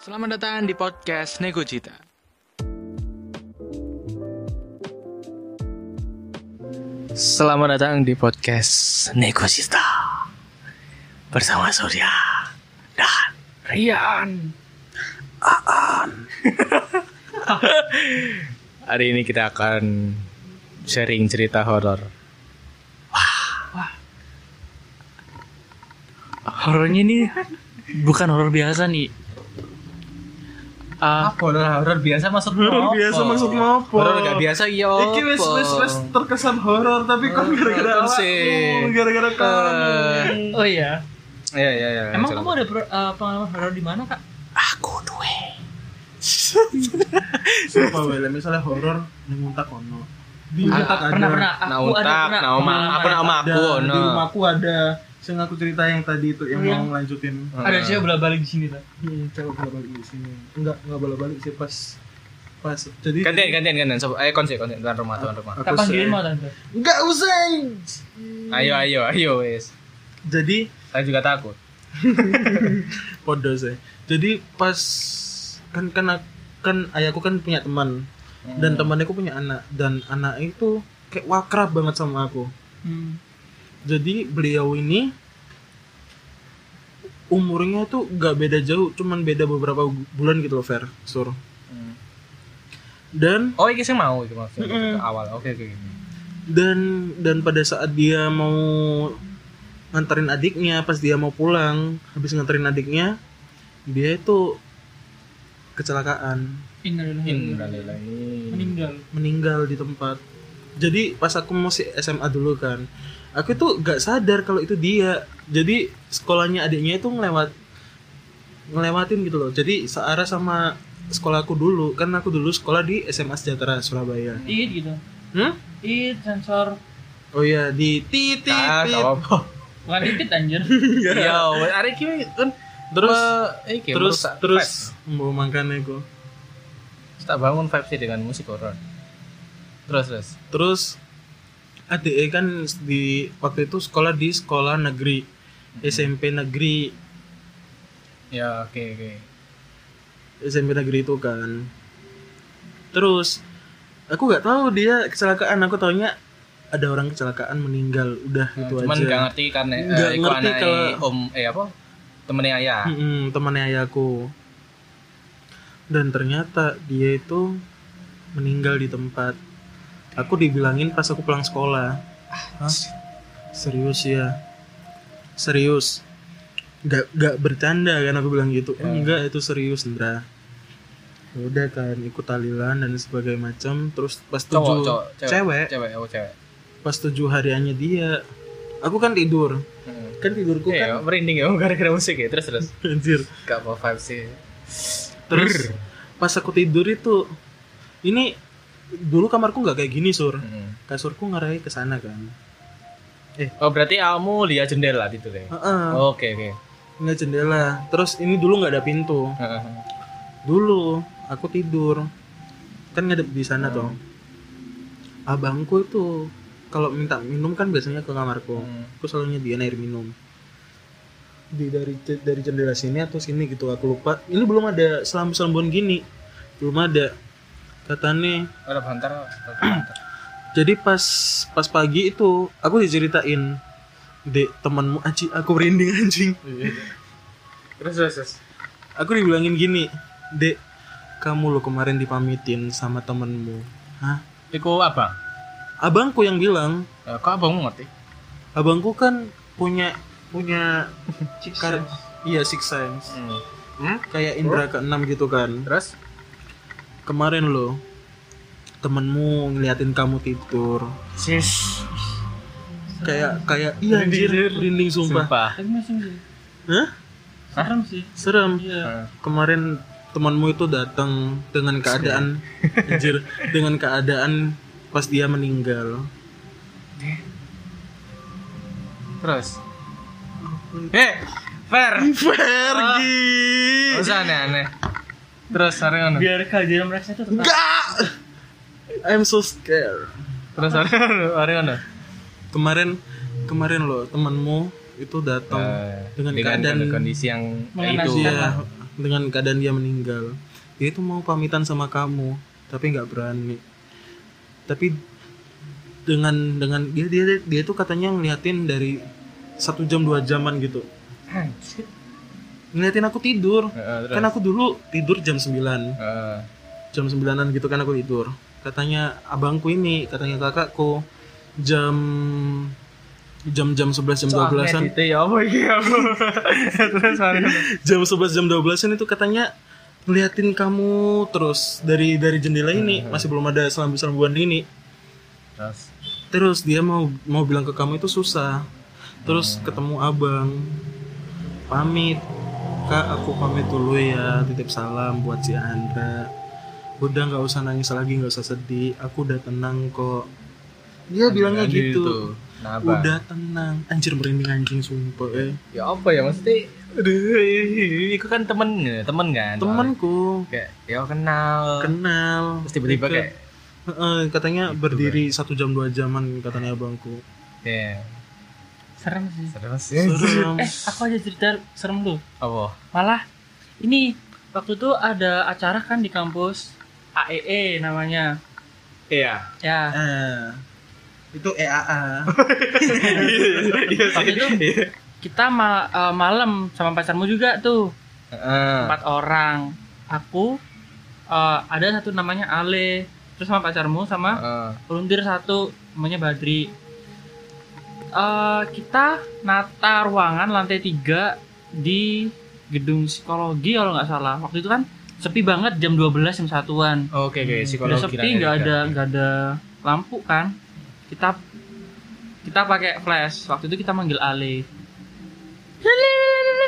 Selamat datang di podcast Nego Cita. Selamat datang di podcast Nego Cita bersama Surya dan Rian. Aan. Hari ini kita akan sharing cerita horor. Horornya ini bukan horor biasa nih. Ah, horor horor biasa maksudmu Horor biasa maksudnya apa? Horor gak biasa ya. Iki wes wes wes terkesan horor tapi kok gara-gara awakmu, gara-gara kamu. Eh, oh iya. Iya iya iya. Emang Coba. kamu ada eh, pengalaman horor di mana kak? aku duwe. Sumpah wele misalnya horor ning untak ono. Di untak ada. Pernah pernah. Nah, Aku ada untak, pernah. nah, oma, pengalaman. apa nama Ada, aku, di rumahku ada. Sing aku cerita yang tadi itu yang Iya. mau lanjutin. Ada cewek bola balik di sini tak? Hmm, coba bola balik di sini. Enggak, enggak bola balik sih pas pas jadi Gantian gantian gantian. Sob, ayo konsen konsen tuan rumah tuan rumah. se- mau tante. Enggak usah. Ayo ayo ayo wes. Jadi Saya juga takut. podo sih. Jadi pas kan kan kan ayahku kan punya teman dan temannya aku punya anak dan anak itu kayak wakrab banget sama aku. Hmm. Jadi beliau ini umurnya tuh gak beda jauh, cuman beda beberapa bulan gitu loh, Fer. Sur. Dan Oh ini sih mau itu maksudnya Mm-mm. ke awal. Oke oke. dan dan pada saat dia mau nganterin adiknya, pas dia mau pulang, habis nganterin adiknya, dia itu kecelakaan. Meninggal. meninggal di tempat. Jadi pas aku masih SMA dulu kan, aku tuh gak sadar kalau itu dia. Jadi sekolahnya adiknya itu ngelewat ngelewatin gitu loh. Jadi searah sama sekolahku dulu. Kan aku dulu sekolah di SMA Sejahtera Surabaya. It gitu. Hmm? It sensor. Oh iya di titit. Ah, apa-apa. Bukan titit anjir. Iya, wes hari ini kan Terus iki, terus terus mau makan aku. tak bangun vibes sih dengan musik horor. Terus terus. Terus ADE kan di waktu itu sekolah di sekolah negeri SMP negeri Ya oke oke. SMP negeri itu kan. Terus aku nggak tahu dia kecelakaan. Aku taunya ada orang kecelakaan meninggal. Udah itu Cuman aja. gak ngerti kan eh, Nggak iku ngerti kalau- om eh apa? Temennya ayah. Mm-mm, temannya ayahku. Dan ternyata dia itu meninggal di tempat. Aku dibilangin pas aku pulang sekolah. Hah? Serius ya? Serius? Gak, gak bercanda kan aku bilang gitu. Enggak itu serius Indra. Ya Udah kan ikut talilan dan sebagainya macam. Terus pas Cowok, tujuh cowok, cewek, Cewek, oh cewek. pas tujuh hariannya dia. Aku kan tidur. Hmm. Kan tidurku Iya, kan merinding ya gara-gara musik ya. Terus terus. anjir. Gak apa sih. Terus pas aku tidur itu ini dulu kamarku nggak kayak gini sur. Hmm. kasurku ngarai ke sana kan. Oh berarti kamu lihat jendela gitu deh. Heeh, Oke oke. nggak jendela. Terus ini dulu nggak ada pintu. Dulu aku tidur. Kan ngadep di sana tuh abangku itu kalau minta minum kan biasanya ke kamarku. Hmm. aku selalu nyediain air minum. Di dari dari jendela sini atau sini gitu aku lupa. Ini belum ada selam selambun gini. Belum ada katanya Ada bantar. Jadi pas pas pagi itu aku diceritain Dek temanmu anjing aku merinding anjing. terus terus. terus. Aku dibilangin gini, Dek kamu lo kemarin dipamitin sama temenmu. Hah? Iku apa? Abangku yang bilang, Ya, kok abang ngerti? abangku kan punya punya kar- iya six sense. Hmm. Kayak indra keenam gitu kan. Terus? Kemarin lo temenmu ngeliatin kamu tidur. Sis. Kayak kayak iya anjir, merinding sumpah. Sumpah. Tapi masih masih. Hah? Serem sih. Serem. Iya. kemarin temanmu itu datang dengan keadaan anjir dengan keadaan pas dia meninggal Terus. Eh, fair. Fergie Gak usah aneh-aneh. Terus hari ngono. Biar kalian merasa itu tetap. enggak I'm so scared Terus hari ngono, hari ngono. kemarin kemarin loh temanmu itu datang Eh, dengan, keadaan kondisi yang itu. iya, lah. dengan keadaan dia meninggal dia itu mau pamitan sama kamu tapi nggak berani tapi dengan dengan dia dia dia tuh katanya ngeliatin dari satu jam dua jaman gitu ngeliatin aku tidur. Terus. kan aku dulu tidur jam 9 Heeh. jam 9an gitu kan aku tidur. Katanya abangku ini katanya kakakku jam jam jam 11 jam 12an itu ya apa iki aku terus mana jam 11 jam 12an itu katanya ngeliatin kamu terus dari dari jendela ini. Masih belum ada selambu-selambuan ini. Terus? Terus dia mau mau bilang ke kamu itu susah. Terus ketemu abang. Pamit kak aku pamit dulu ya. Titip salam buat si Andra. Udah nggak usah nangis lagi nggak usah sedih. Aku udah tenang kok. Dia bilangnya gitu. apa? udah tenang. Anjir merinding anjing sumpah eh. Ya apa ya maksudnya? Aduh itu kan temen temen kan? Temanku kayak ya kenal. Kenal. Terus tiba-tiba Gitu. kayak katanya berdiri satu jam dua jaman katanya abangku. Kayak serem sih. Serem sih. Serem. eh aku aja cerita serem lu apa? Malah ini waktu itu ada acara kan di kampus AEE namanya. Iya. Ya. Eh itu EAA waktu itu kita ma- eh, malam sama pacarmu juga tuh. Heeh. empat orang. Aku eh, ada satu namanya Ale terus sama pacarmu sama Heeh. volunteer satu namanya Badri Eh, kita nata ruangan lantai tiga di gedung psikologi kalau nggak salah. Waktu itu kan sepi banget jam 12 jam satuan. Oke oke udah psikologi sepi namanya nggak ada nggak ada lampu kan. Kita kita pakai flash. Waktu itu kita manggil Ale.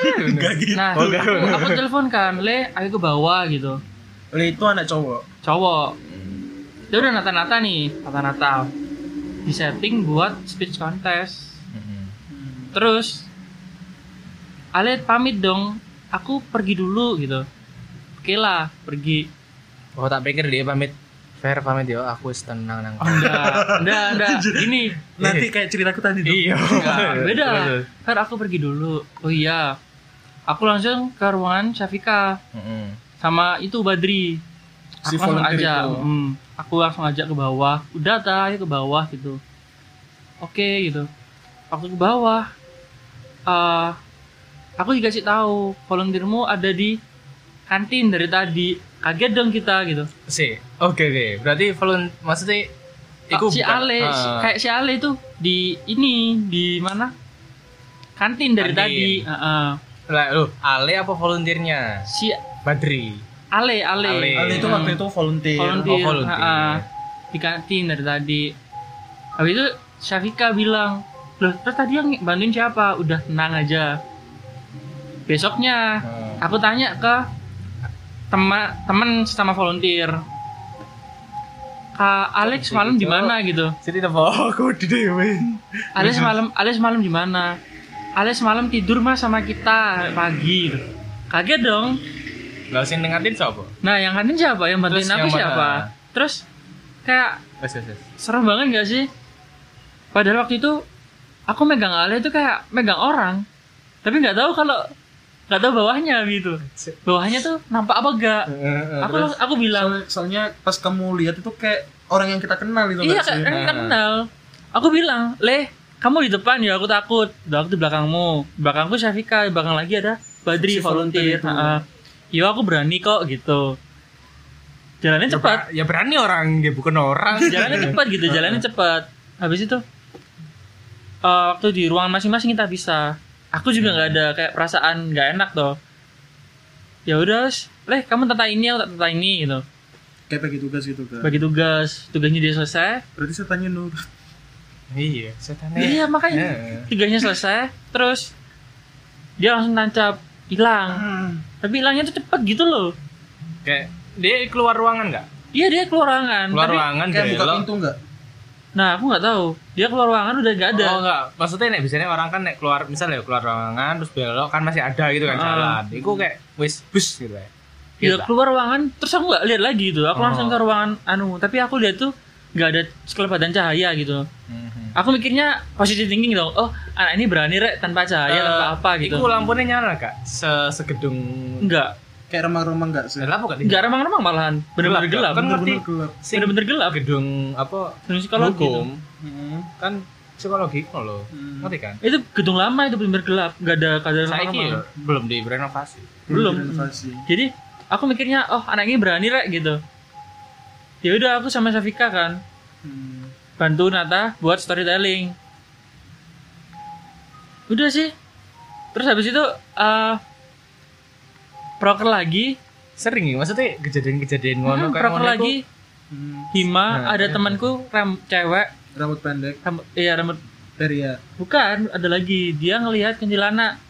Enggak gitu. Nah Oh, aku, aku telepon kan Le ayo ke bawah gitu. Le itu anak cowok? Cowok. Dia udah nata-nata nih nata-nata di setting buat speech contest. Mm-mm. terus Ale pamit dong aku pergi dulu gitu. Oke lah pergi. Oh tak pikir dia pamit. Fair pamit ya aku tenang nang. Enggak enggak enggak. Gini nanti kayak ceritaku tadi tuh. Iya enggak beda. Kan aku pergi dulu. Oh iya. Aku langsung ke ruangan Syafika. Mm-mm. sama itu Badri. Si aku langsung volunteer ajak itu. hmm, aku langsung ajak ke bawah. Udah ta ayo ke bawah gitu. Oke gitu. Waktu ke bawah. Eh aku dikasih tahu volunteermu ada di kantin dari tadi. Kaget dong kita gitu. Si oke oke. Berarti volun maksudnya iku si bukan- Ale Ah. kayak si Ale tuh di ini di mana? Kantin dari Kantin. tadi. Heeh. lah lu Ale apa volunteernya? Si Badri Ale Ale. Ale. Ale itu waktu itu volunteer. Volunteer, Oh, volunteer. ha-ha. di kantin dari tadi. Habis itu Syafika bilang loh terus tadi yang bantuin siapa? Udah tenang aja. Besoknya Hmm. aku tanya ke teman teman sama volunteer. Kak Alex malam di mana gitu? Jadi apa aku di dewe. Alex malam Alex malam di mana? Alex malam tidur mas sama kita pagi. Gitu. kaget dong lah sing nengatin siapa nah yang kantin siapa yang bantuin Terus aku yang mana? siapa terus kayak wes wes wes serem banget gak sih? Padahal waktu itu aku megang Ale itu kayak megang orang, tapi nggak tahu kalau nggak tahu bawahnya gitu. Bawahnya tuh nampak apa gak? Aku aku bilang soalnya, soalnya pas kamu lihat itu kayak orang yang kita kenal itu iya kan kan kita kenal. Aku bilang Le kamu di depan ya aku takut. Udah aku di belakangmu. Belakangku Syafika, belakang lagi ada Badri Si volunteer volunteer. Yo aku berani kok gitu. Jalannya cepat. ya berani orang dia bukan orang. Jalannya cepat gitu jalannya cepat. Habis itu eh, waktu di ruangan masing-masing kita bisa. Aku juga nggak ada kayak perasaan nggak enak tuh ya udah leh kamu tata ini aku tata ini gitu. Kayak bagi tugas gitu kan bagi tugas. Tugasnya dia selesai. Berarti saya tanya nur iya setan iya makanya. Heeh. tugasnya selesai. Terus dia langsung tancap. Hilang tapi hilangnya tuh cepet gitu loh kayak dia keluar ruangan nggak iya dia keluar ruangan keluar tapi ruangan kayak buka belok. pintu nggak nah aku nggak tahu dia keluar ruangan udah nggak ada Oh enggak, maksudnya nek biasanya orang kan nek keluar misalnya keluar ruangan terus belok kan masih ada gitu kan Ah. jalan. Iku kayak wis bus gitu ya. Dia Gitu. keluar ruangan terus aku nggak lihat lagi gitu. Aku Oh. langsung ke ruangan anu, tapi aku lihat tuh nggak ada sekelebatan cahaya gitu. Mhm. Aku mikirnya positive thinking dong. Oh, anak ini berani rek tanpa cahaya, Eh, tanpa apa gitu. Iku lampunya nyala kak? Se segedung Enggak. kayak remang-remang enggak sih Lah apa gak nggak remang-remang malahan bener-bener Gelap, gelap kan ngerti bener-bener gelap gelap gedung apa gedung psikologi itu. hukum Hmm. kan psikologi kok lo Hmm. ngerti kan itu gedung lama itu bener-bener gelap nggak ada kadar remang-remang. ya belum direnovasi Belum. Renovasi. jadi aku mikirnya oh anak ini berani rek gitu ya udah aku sama Safika kan Hmm. bantu Nata buat storytelling udah sih terus habis itu eh proker lagi sering ya maksudnya kejadian-kejadian ngono hmm, proker lagi Hmm. Hima Nah, ada iya. temanku ram cewek Rambut pendek, rambut iya rambut Peria. bukan ada lagi dia ngelihat kuntilanak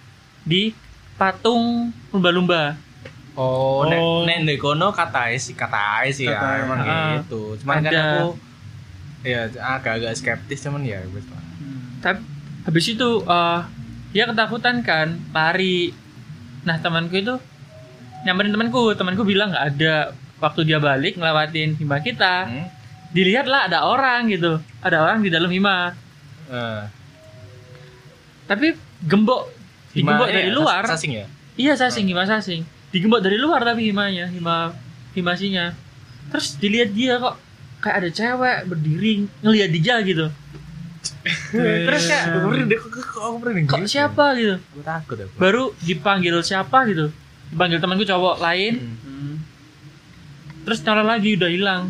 di patung lumba-lumba oh, nek Oh. nek ndek kono katai sih katai sih ya emang Ah. gitu cuman kan Ada. aku ya agak-agak skeptis cuman ya wis. Hmm. tapi habis itu eh dia ketakutan kan lari. Nah temanku itu nyamperin temanku. Temanku bilang nggak ada. Waktu dia balik ngelewatin hima kita Hmm? dilihatlah ada orang gitu. Ada orang di dalam hima. Eh, tapi gembok digembok Hima- dari eh, luar. sas- sasing ya? Iya sasing hima sasing. Digembok dari luar tapi himanya hima himasinya terus dilihat dia kok kayak ada cewek berdiri ngelihat dia gitu terus kayak aku merinding kok aku merinding kok gitu? siapa gitu aku takut aku baru dipanggil siapa gitu dipanggil temanku cowok lain Hmm. Hmm. terus nyala lagi udah hilang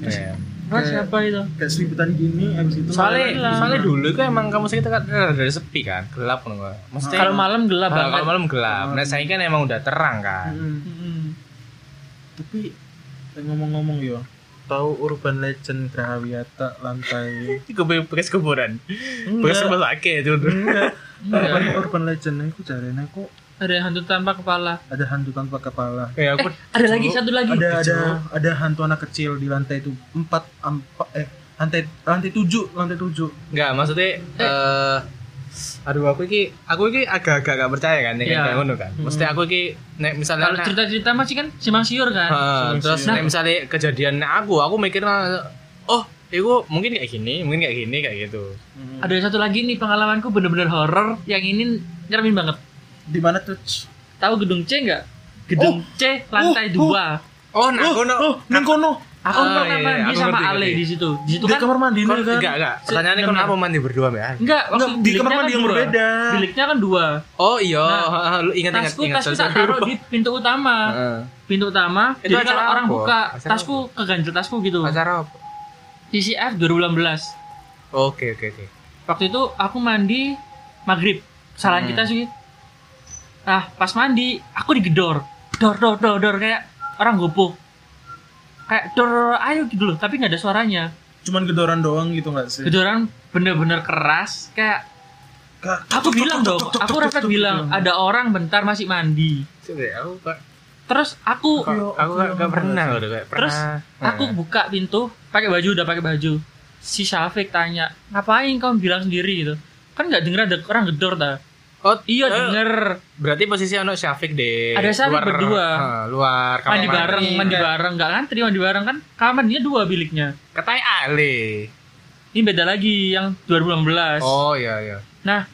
Iya. Wah, Kayak- siapa itu Kayak seliputan gini, abis itu soalnya Hilang. soalnya dulu itu emang kamu sekitar kan dari sepi kan gelap kan maksudnya kalau malam gelap Ah, banget kalau malam gelap nah saya kan emang udah terang kan Hmm. Mm-mm. Tapi eh, ngomong-ngomong yo, tahu urban legend Grahawiata lantai itu bekas kuburan. Bekas rumah sakit itu. Enggak. Urban, urban legend itu jarene kok ada hantu tanpa kepala. Ada hantu tanpa kepala. kayak aku ada lagi satu lagi. Ada ada ada hantu anak kecil di lantai itu. Empat empat eh lantai lantai tujuh lantai tujuh. Enggak, maksudnya eh aduh aku iki aku iki agak-agak gak percaya kan dengan Iya. kayak ngono kan. Mesti aku iki nek misalnya kalau cerita-cerita masih kan simpang siur kan Eh, terus Nah. nek misalnya kejadian aku, aku mikir oh, itu mungkin kayak gini, mungkin kayak gini kayak gitu. ada satu lagi nih pengalamanku bener-bener horor yang ini nyeremin banget Di mana tuh? tahu gedung C nggak gedung C lantai oh, dua Oh, nah kono. Oh, nang kono. Aku Ah, pernah iya, iya, mandi aku sama ngerti, Ale di situ di situ Di kan kamar mandi kan? enggak, enggak. Pertanyaannya kenapa mandi berdua, Mbak? enggak Enggak, di kamar kan mandi yang dua. berbeda. biliknya kan dua Oh, iya. Nah, lu ingat ingat tasku ingat. tasku tak taruh di pintu utama pintu utama Itu jadi kalau orang buka Acara tasku keganjel tasku gitu Acara apa? TCF 2016 Oke, oke, oke. waktu itu aku mandi maghrib kesalahan Hmm. kita sih ah pas mandi aku digedor dor dor dor dor kayak orang gopoh kayak dor, ayo gitu loh tapi nggak ada suaranya. Cuman gedoran doang gitu nggak sih? gedoran bener-bener keras kayak Kak, aku bilang dong aku refleks bilang ada orang bentar masih mandi. Aku kok terus aku aku aku gak, gak pernah loh kayak terus aku buka pintu pakai baju udah pakai baju. Si Syafiq tanya ngapain kamu bilang sendiri? gitu. Kan nggak denger ada orang gedor dah Oh, iya eh, denger. Berarti posisi anak Syafiq deh. Ada Syafiq luar, berdua. eh, luar kamar mandi bareng mandi. bareng. Nggak ngantri mandi bareng kan? Kamar mandinya dua biliknya. Katai Ale. ini beda lagi yang 2016 Oh iya iya. nah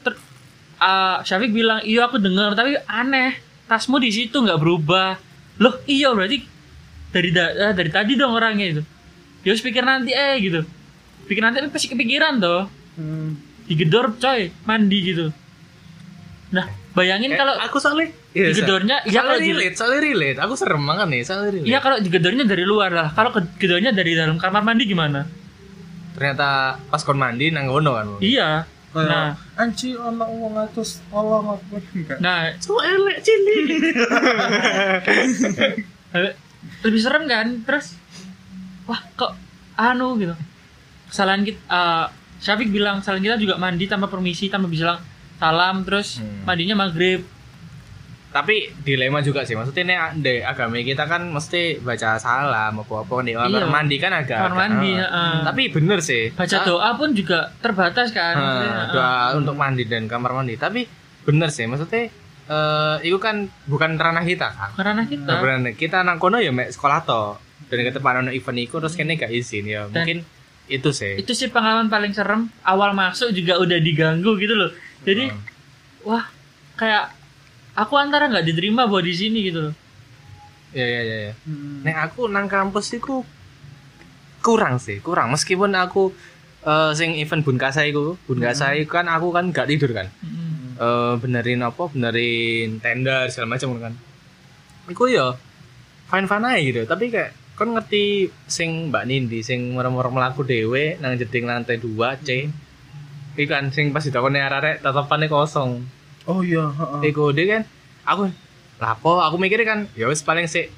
ter ah, Syafiq bilang iya aku dengar tapi aneh. Tasmu di situ nggak berubah. Loh iya berarti dari da- eh, dari tadi dong orangnya itu. Ya wis pikir nanti eh gitu. Pikir nanti pasti kepikiran toh. Hmm. Digedor coy mandi gitu nah bayangin Eh, kalau aku soalnya iya, digedornya Sa- ya soalnya kalau di- relate, soalnya relate. Aku serem banget nih, soalnya relate. Iya kalau digedornya dari luar lah. Kalau ke- gedornya dari dalam kamar mandi gimana? Ternyata pas kon mandi nang ngono kan. Iya. Nah, anci ono wong atus tolong aku enggak. nah So elek cili. lebih serem kan? Terus, wah kok anu gitu. Kesalahan kita, eh, Syafiq bilang kesalahan kita juga mandi tanpa permisi, tanpa bilang salam, terus Hmm. mandinya maghrib. Tapi dilema juga sih. Maksudnya nih de agama kita kan mesti baca salam apa-apa nih. Kamar Iya. mandi kan agak Kamar agak- mandi, eh. heeh. Tapi bener sih. Baca Ah, doa pun juga terbatas kan. eh, doa untuk mandi dan kamar mandi. Tapi bener sih. Maksudnya eh itu kan bukan ranah kita kan. Karena kita. Nah, bener. kita nang kono ya mek sekolah to. Dan ketepan ono event iku terus kene gak izin ya. Dan- Mungkin itu sih. itu sih pengalaman paling serem. Awal masuk juga udah diganggu gitu loh. Jadi Hmm. wah kayak aku antara nggak diterima buat di sini gitu loh Iya iya iya. iya. Hmm. Nek aku nang kampus iku kurang sih, kurang. Meskipun aku eh, sing event Bunkasa iku, Bunkasa iku kan aku kan gak tidur kan. Eh, benerin apa? Benerin tenda segala macam kan. Iku ya fine fine aja gitu. Tapi kayak kon ngerti sing Mbak Nindi sing merem-merem melaku dhewe nang jeding lantai 2 C. Iku kan sing pas ditakoni arek-arek tatapannya kosong. Oh iya, heeh. Iku dia kan aku lapo aku mikir kan ya wis paling sik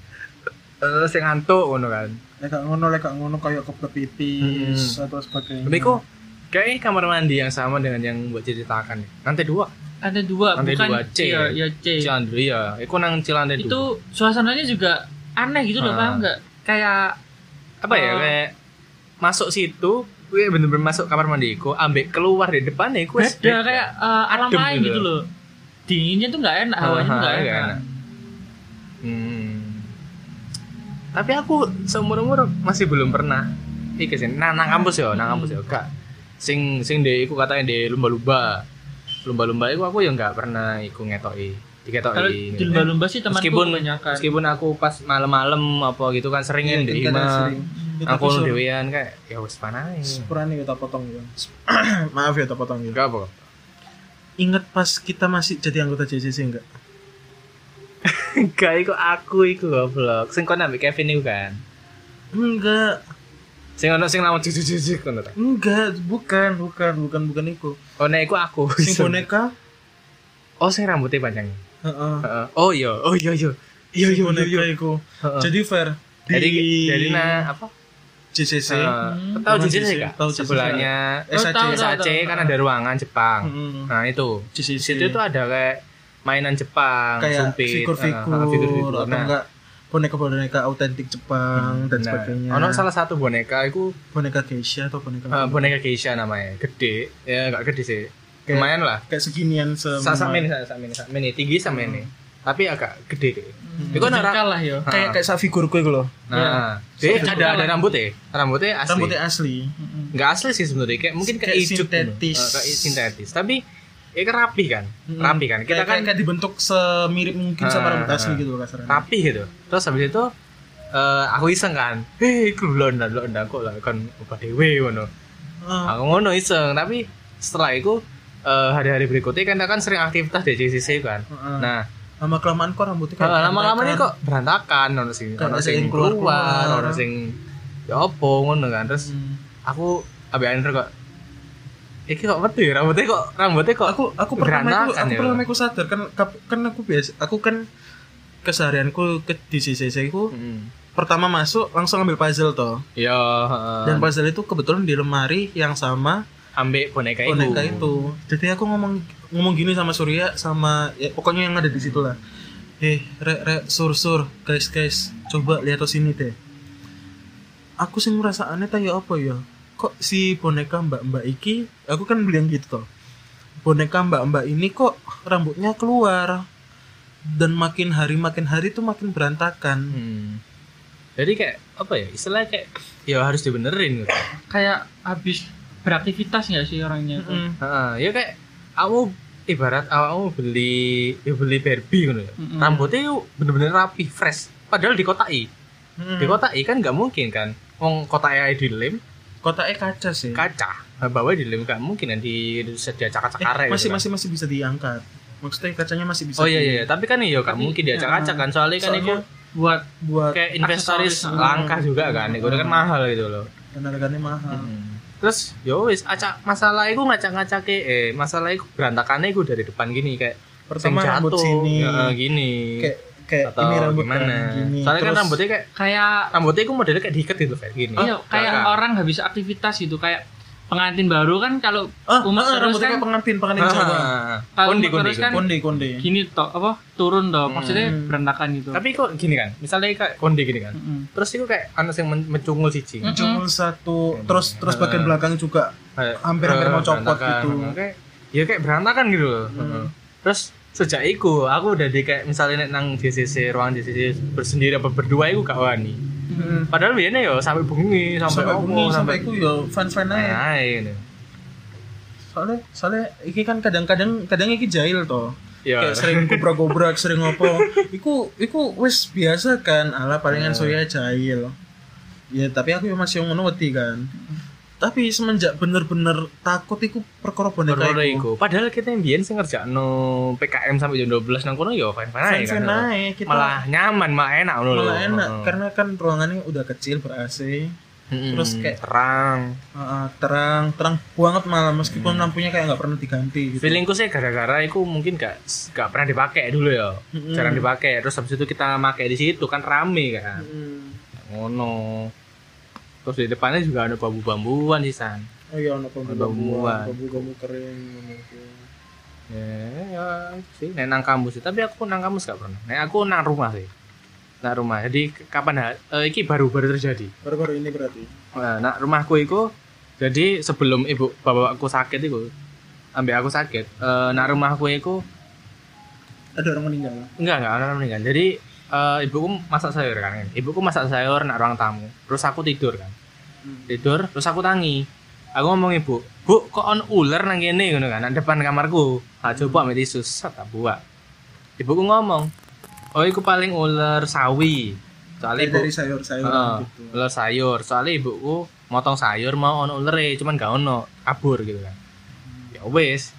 eh sing ngantuk ngono kan. Lek gak ngono, lek gak ngono kayak kebelet pipis Hmm. atau sebagainya. Tapi kok kayaknya kamar mandi yang sama dengan yang buat ceritakan nih. Lantai dua. ada dua Lantai bukan dua, C. iya ya C Cilandu iya. Iku nang Cilantai itu dua. suasananya juga aneh gitu loh Ah. paham nggak kayak Apa ya Oh. kayak masuk situ gue bener-bener masuk kamar mandi iku ambek keluar di depannya iku wis beda kayak eh, alam lain gitu. gitu loh dinginnya tuh nggak enak hawanya tuh nggak ah, enak, nggak enak. Hmm. Tapi aku seumur umur masih belum pernah iki sih nang, nang kampus ya, nang kampus ya gak sing sing de iku katanya de lumba-lumba. Lumba-lumba iku aku ya nggak pernah iku ngetoki. Kalau Diketoki. di lumba-lumba sih temanku meskipun kebanyakan. meskipun aku pas malam-malam apa gitu kan sering di. Ya, tapi aku sur- dewean kayak ya wis panai Sepurane kita potong ya. Maaf ya, kita potong ya. enggak apa Ingat pas kita masih jadi anggota JCC enggak? enggak iku aku iku goblok. Sing kon ambek Kevin iku kan? Enggak, sing ono sing lawan cucu-cucu ngono ta? Enggak, bukan, bukan, bukan, bukan itu. oh nek iku aku. Sing boneka, oh sing rambutnya panjang heeh. Heeh. oh iya oh iya iya iya iya boneka iya iku. Heeh. Jadi fair. jadi di jadi nah apa JCC. Eh, tahu Teman JCC kak tahu sebelahnya SAC. tahu, tahu. SAC kan ada ruangan Jepang Mm-mm. nah itu di JCC. situ tuh ada kayak mainan Jepang kayak sumpit, figur-figur eh, eh, figur-figur. atau Nah, enggak boneka-boneka autentik Jepang dan nah, sebagainya. ono salah satu boneka itu boneka geisha atau boneka eh, boneka geisha namanya gede ya nggak gede sih Kayak- lumayan lah. kayak seginian se sa sama ini sama ini sama ini tinggi sama ini tapi agak gede deh. Hmm, Itu kan lah yo. Kayak kayak sak figurku itu loh. nah dia Sumpit ada ada lah. rambutnya rambutnya asli. Rambutnya asli. nggak asli sih sebenarnya kayak mungkin kayak, Kayak ijuk sintetis. gitu. Eh, kayak sintetis. Tapi ya kan rapi kan? Mm-mm. rapi kan? Kita kayak, kan kayak, dibentuk semirip mungkin sama Ah, rambut asli ah. gitu loh kasarnya. rapi gitu. Terus habis itu eh, aku iseng kan. Hei iku londa londa kok lah kan ubah dewe ngono. Ah, aku ngono iseng tapi setelah itu eh, hari-hari berikutnya kan kan sering aktivitas di JCC kan ah. nah lama kelamaan kok rambutnya Nah, lama-lama ini berantakan. kok berantakan ono sing ono sing keluar, keluar-keluar. ono sing ya opo ngono kan. Terus Hmm. aku Andrew kok iki kok metu ya rambutnya kok rambutnya kok aku aku pertama aku, berantakan aku ya. pertama aku sadar kan kan aku biasa aku kan keseharianku ke di CCC ku Hmm. pertama masuk langsung ambil puzzle toh Ya, heeh. dan puzzle itu kebetulan di lemari yang sama ambek boneka itu. boneka itu jadi aku ngomong ngomong gini sama Surya sama ya, pokoknya yang ada di situ lah eh rek rek sur sur guys guys coba lihat ke sini deh aku sih ngerasa aneh tanya apa ya kok si boneka mbak mbak iki aku kan beli yang gitu toh boneka mbak mbak ini kok rambutnya keluar dan makin hari makin hari tuh makin berantakan Hmm. Jadi kayak apa ya? Istilahnya kayak ya harus dibenerin gitu. kayak habis beraktivitas nggak sih orangnya tuh? Mm-mm. Heeh, ya kayak kamu ibarat awakmu beli ya beli Barbie gitu ya. Mm-mm. Rambutnya yuk bener-bener rapi, fresh. Padahal dikotai. Mm-mm. Di kotai kan nggak mungkin kan. Wong kotaknya dilem kotaknya kaca sih kaca. Nah, bawah dilem nggak mungkin kan di sedia Eh, cakar-cakar masih masih masih bisa diangkat maksudnya kacanya masih bisa Oh iya di- iya, tapi kan iya nggak mungkin dia ya, acak kan soalnya kan itu soalnya buat buat kayak aksesoris. langka juga kan. Itu kan mahal gitu loh. dan harganya mahal Terus yo wis acak masalah iku ngacak-ngacake eh masalah iku berantakannya iku dari depan gini kayak pertama rambut jatuh, sini ya, gini. kayak kayak Atau ini rambut gimana? kan, gini Soalnya kan Terus- rambutnya kayak kayak rambutnya iku modelnya kayak diikat gitu kayak gini. iya kayak orang nggak bisa aktivitas gitu kayak pengantin baru kan kalau ah, umat ah, terus rambutnya kan pengantin pengantin Ah, Jawa Kalau kondi, umat kondi, terus kan konde konde gini toh apa turun toh maksudnya Hmm. berantakan gitu Tapi kok gini kan, misalnya kayak konde gini kan. Mm-mm. Terus itu kayak anak yang men- mencungul siji. Mm. cuma satu terus terus Ah. bagian belakang juga Kayak, Hampir-hampir mau eh, copot berantakan. gitu. Kayak, ya kayak berantakan gitu loh. Hmm. Terus sejak itu aku udah di kayak misalnya nang DCC ruangan DCC bersendiri apa berdua itu gak wani. Hmm. Padahal biasanya ya sampai bengi sampai, sampai bunyi sampai aku ya fan fan aja Nah, ini. soalnya soalnya iki kan kadang-kadang kadang iki jahil toh. Iya. kayak sering gobrak-gobrak sering ngopo iku iku wis biasa kan. Ala palingan soya jahil. Ya tapi aku ya masih ngono wedi kan tapi semenjak bener-bener takut iku perkara boneka iku iku. Padahal kita yang biyen sing ngerjakno PKM sampai jam 12 nang kono ya fine-fine aja Fine-fine kan. kita- Malah nyaman, malah enak ngono lho. malah enak Heeh. karena kan ruangannya udah kecil ber AC Mm-mm. terus kayak- terang. Heeh, terang terang banget malah meskipun lampunya kayak nggak pernah diganti gitu Feelingku sih gara-gara itu mungkin gak gak pernah dipakai dulu ya. Mm-mm. Jarang dipakai. Terus habis itu kita pakai di situ kan rame kan. Hmm. Ngono. Terus di depannya juga ada bambu-bambuan sih san. oh iya anak bambu Bambuan. bambu bambu kering. Ya, ya sih. Nek nang kampus sih. Tapi aku nang kampus gak pernah. Nek aku nang rumah sih. Nang rumah. Jadi kapan eh, iki baru-baru terjadi. baru-baru ini berarti Nah, nak rumahku itu jadi sebelum ibu bapakku sakit itu ambek aku sakit eh nak rumahku itu ada orang meninggal enggak enggak orang meninggal jadi eh, ibuku masak sayur kan. Ibuku masak sayur nak ruang tamu. Terus aku tidur kan. Hmm. tidur terus aku tangi. Aku ngomong ibu bu kok on ular nang kene? Ngono kan nang depan kamarku. Tak coba ambek tisu tak buat. Ibuku ngomong oh iku paling ular sawi. Soalnya ibu dari sayur-sayur Heeh, gitu. ular sayur. Soalnya ibuku motong sayur mau ono ulere, cuman gak ono, kabur gitu kan. Ya wes.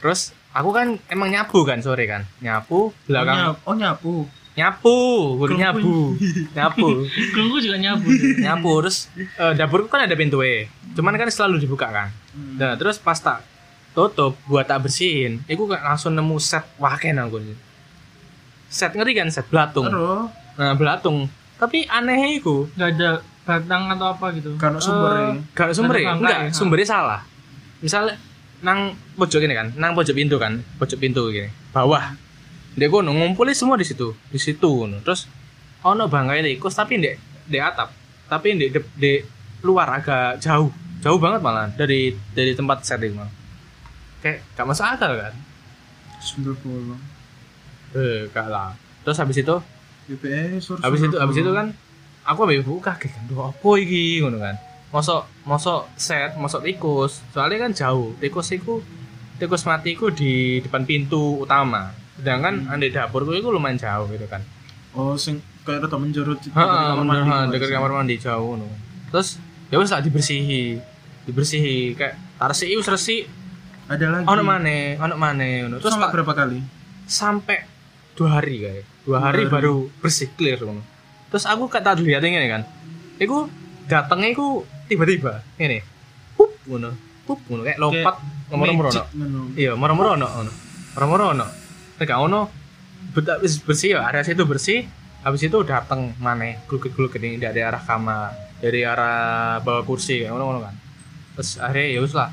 Terus aku kan emang nyabu kan sore kan. Nyabu oh, belakang nyap, oh nyapu nyapu, Kelompoy. nyabu. nyapu. Kelungku juga nyabu. nyapu terus eh, dapurku kan ada pintu e. Cuman kan selalu dibuka kan. Hmm. Nah, terus pas tak tutup buat tak bersihin, iku kayak langsung nemu set waken aku. Set ngeri kan set belatung. Aduh, Nah, belatung. Tapi aneh iku, Gak ada batang atau apa gitu. kan sumber Eh, Gak ada sumbernya, Ada bangkai, enggak, ha. sumbernya salah. Misalnya nang pojok ini kan, nang pojok pintu kan, pojok pintu gini, bawah. Dia kono ngumpulin semua di situ, di situ ngono. Terus ono bangkai tikus tapi di di atap, tapi di, di, di luar agak jauh, jauh banget malah dari dari tempat setting malah. Kayak gak masuk akal kan? sumber puluh Eh, gak lah. Terus habis itu, BPS habis itu, habis itu kan, aku ambil buka kaget kan, "Duh, apa iki ngono kan. Mosok mosok set, mosok tikus. Soalnya kan jauh. Tikus iku tikus mati iku di depan pintu utama. Sedangkan Hmm. di dapurku itu lumayan jauh gitu kan. oh sing kayak rada menjerut di Heeh, kamar mandi, ha, dekat kamar mandi jauh ngono. Terus ya wis tak dibersihi. Dibersihi kayak tarsih wis resik. ada lagi Ono maneh, ono maneh ngono. Terus sampai berapa kali sampai dua hari kayak dua hari Dua hari. baru bersih clear ngono. terus aku kata tadi lihat ini kan iku datangnya iku tiba-tiba ini pup ngono pup ngono kayak lompat ono Magic, ngono. iya moro-moro ono ono moro-moro ono nek gak ono bersih ya area situ bersih habis itu datang mana gulung-gulung ini dari arah kamar dari arah bawah kursi kayak ngono-ngono kan terus akhirnya ya lah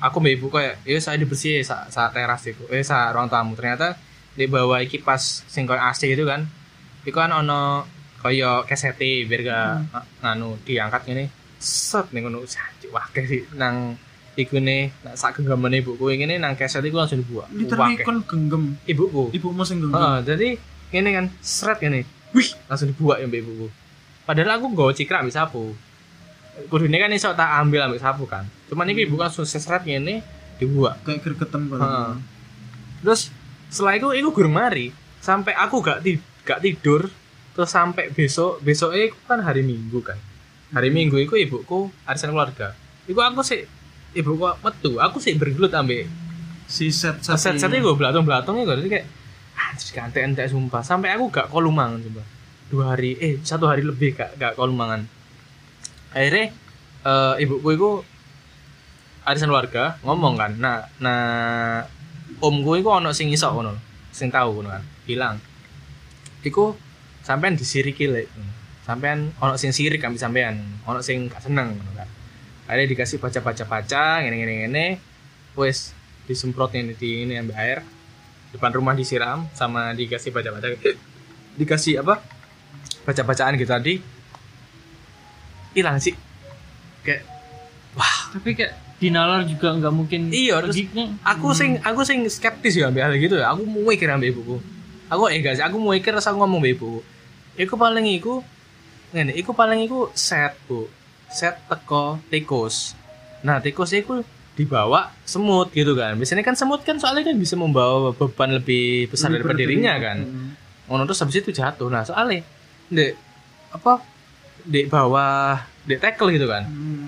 aku mbak ibu kayak ya saya dibersih saat, saat teras itu eh saat ruang tamu ternyata di bawah kipas sing koyo AC gitu kan itu kan ono koyo kesete biar gak Hmm. nganu diangkat ini set nih ngono wah kayak nang iku nih nak sak genggaman ibuku ini nang keset iku langsung dibuat literally kon genggam. Ibuku. Ibumu sing genggam. Heeh, jadi ini kan seret ini wih. Langsung dibuat ya mbak ibuku. Padahal aku gak cikrak ambil sapu. Kudune kan iso tak ambil ambil sapu kan. Cuman ini ibu langsung seret ini dibuat kayak gregetan Heeh. banget terus setelah itu itu gurung mari. Sampai aku gak ti gak tidur terus sampai besok besoknya itu kan hari minggu kan. Hari minggu itu ibuku arisan keluarga. Itu aku sih ibuku metu? Aku sih bergelut ambil si set set set itu gue belatung belatungnya gue jadi kayak anjir gak ente ente sumpah. Sampai aku gak kolumangan coba dua hari eh satu hari lebih gak gak kolumangan. Akhirnya eh, ibuku itu arisan warga ngomong kan nah nah omku itu ono sing iso ngono sing tahu ngono kan bilang iku sampean disiriki lek sampean ono sing sirik kami sampean ono sing gak seneng ngono kan akhirnya dikasih baca baca baca ngene ngene ngene wes disemprot ini di ini ambil air. Depan rumah disiram sama dikasih baca baca dikasih apa? Baca bacaan gitu tadi. Hilang sih. Kayak Tapi kayak dinalar juga nggak mungkin. Iya, terus pergi. aku sing aku sing skeptis ya ambil hal gitu ya. Aku mau mikir ambil ibuku. Aku eh sih aku mau mikir terus aku ngomong ambil ibuku. Iku paling iku ngene iku paling iku set bu set teko tikus. Nah tikus iku dibawa semut gitu kan. Biasanya kan semut kan soalnya kan bisa membawa beban lebih besar Lebih daripada dirinya kan. Mm. ngono terus habis itu jatuh. Nah soalnya di apa di bawah di tackle gitu kan. Mm.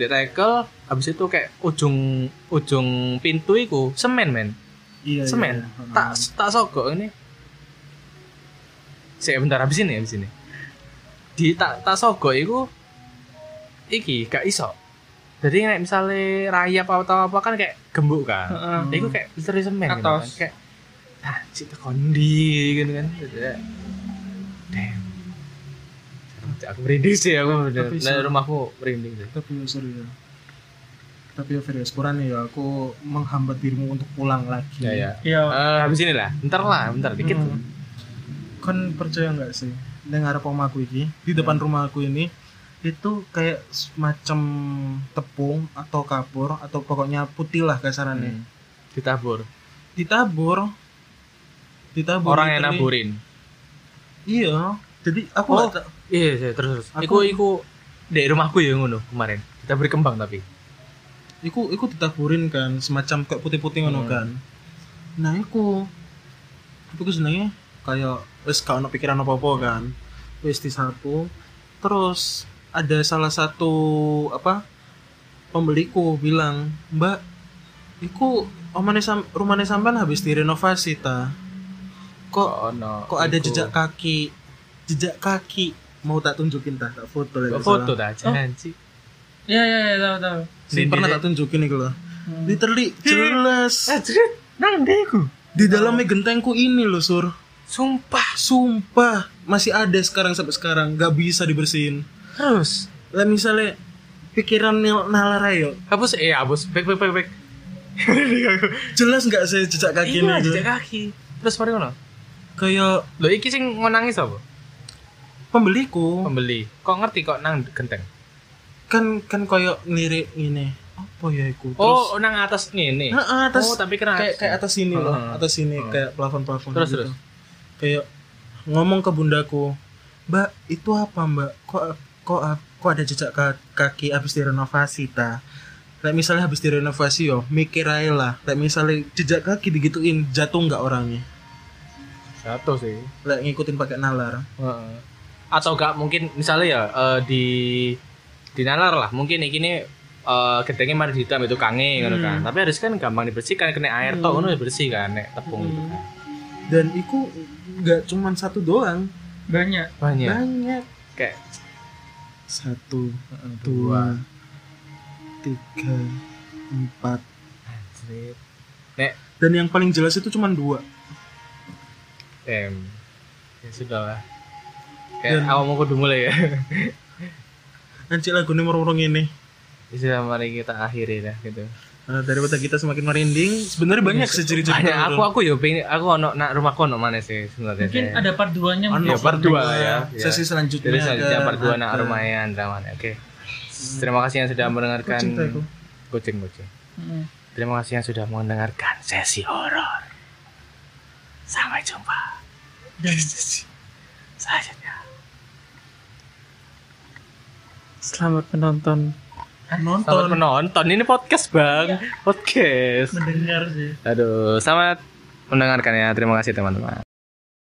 di tackle habis itu kayak ujung ujung pintu itu semen men. Iya, semen. iya. tak tak sogok ini. Saya bentar habis ini habis ini. Di tak tak sogok itu iki gak iso. Jadi kayak misalnya rayap atau apa kan kayak gembuk kan. Heeh. itu kayak literally semen gitu kan. Kayak ah cik kondi gitu kan. Damn. Aku merinding sih aku bener Tapi nah, rumahku merinding sih. Tapi ya ya tapi ya ya sepurane ya aku menghambat dirimu untuk pulang lagi. Ya ya. Iya. Eh, habis ini lah. Bentar lah bentar dikit. Hmm. kan percaya nggak sih? Dengar apa aku ini di depan rumahku ini itu kayak semacam tepung atau kapur atau pokoknya putih lah kasarannya. Hmm. ditabur. Ditabur. Ditabur orang yang naburin. Iya. Jadi aku Oh. nggak ta- iya iya terus terus. Aku- iku di rumahku ya ngono kemarin. Kita beri kembang tapi. Iku iku ditaburin kan semacam kayak putih-putih ngono Hmm. kan. Nah iku iku senengnya kayak wis gak ono pikiran apa-apa kan. Wis disapu terus ada salah satu apa pembeliku bilang mbak iku omane sam rumahnya sampean habis direnovasi ta? Kok no kok ada jejak kaki jejak kaki? Mau tak tunjukin ta tak foto lagi foto dah janji Iya iya iya tahu tahu. Sing Di- pernah tak tunjukin iku loh. Literally jelas. Eh nang deku di dalamnya gentengku ini loh sur. Sumpah. Sumpah. Masih ada sekarang sampai sekarang. Gak bisa dibersihin terus? Lah misalnya pikiran nalar ayo hapus? Eh hapus. Back back back back jelas nggak saya jejak kaki iya jejak kaki. Terus mari ngono? Kayak lo iki sing ngonangis apa? Pembeliku. Pembeli. Kok ngerti kok nang genteng? Kan kan kayak ngelirik ini apa ya iku? Terus oh nang atas ngene? Nah, atas oh tapi kena kayak kayak atas sini loh. Heeh. atas sini Heeh. kayak plafon plafon Terus, gitu. terus. kayak ngomong ke bundaku mbak itu apa mbak? Kok kok kok ada jejak ka- kaki habis direnovasi ta? Kayak misalnya habis direnovasi yo mikir aja lah. Kayak misalnya jejak kaki digituin jatuh nggak orangnya? Satu sih. Kayak ngikutin pakai nalar. Heeh. atau gak mungkin misalnya ya eh, di di nalar lah. Mungkin iki ini eh gentengnya mari hitam itu kange ngono kan. Tapi harus kan gampang dibersihkan kena air tok ngono bersih kan nek tepung gitu kan. Dan itu nggak cuman satu doang. Banyak. banyak. Banyak. Kayak satu dua tiga empat. Anjir. nek. Dan yang paling jelas itu cuman dua. Em ya sudah lah kayak awal mau kudu mulai ya. Nanti lagu ini merurung ini. Sudah mari kita akhiri dah gitu Nah, daripada kita semakin merinding sebenarnya banyak sih ciri-ciri banyak aku aku yo pengen aku ono nak rumahku ono mana sih sebenarnya Mungkin saya. ada part 2-nya Ono mungkin. Ya, part dua lah ya. sesi selanjutnya Jadi selanjutnya part 2 nak ada. rumahnya Andraman. Oke. Terima kasih yang sudah mendengarkan Kucing. Kucing kucing. Mm. Terima kasih yang sudah mendengarkan sesi horor. Sampai jumpa Dan di sesi selanjutnya. selamat menonton nonton Selamat menonton. Ini podcast, Bang. Podcast. mendengar sih. Aduh, selamat mendengarkan ya. Terima kasih teman-teman.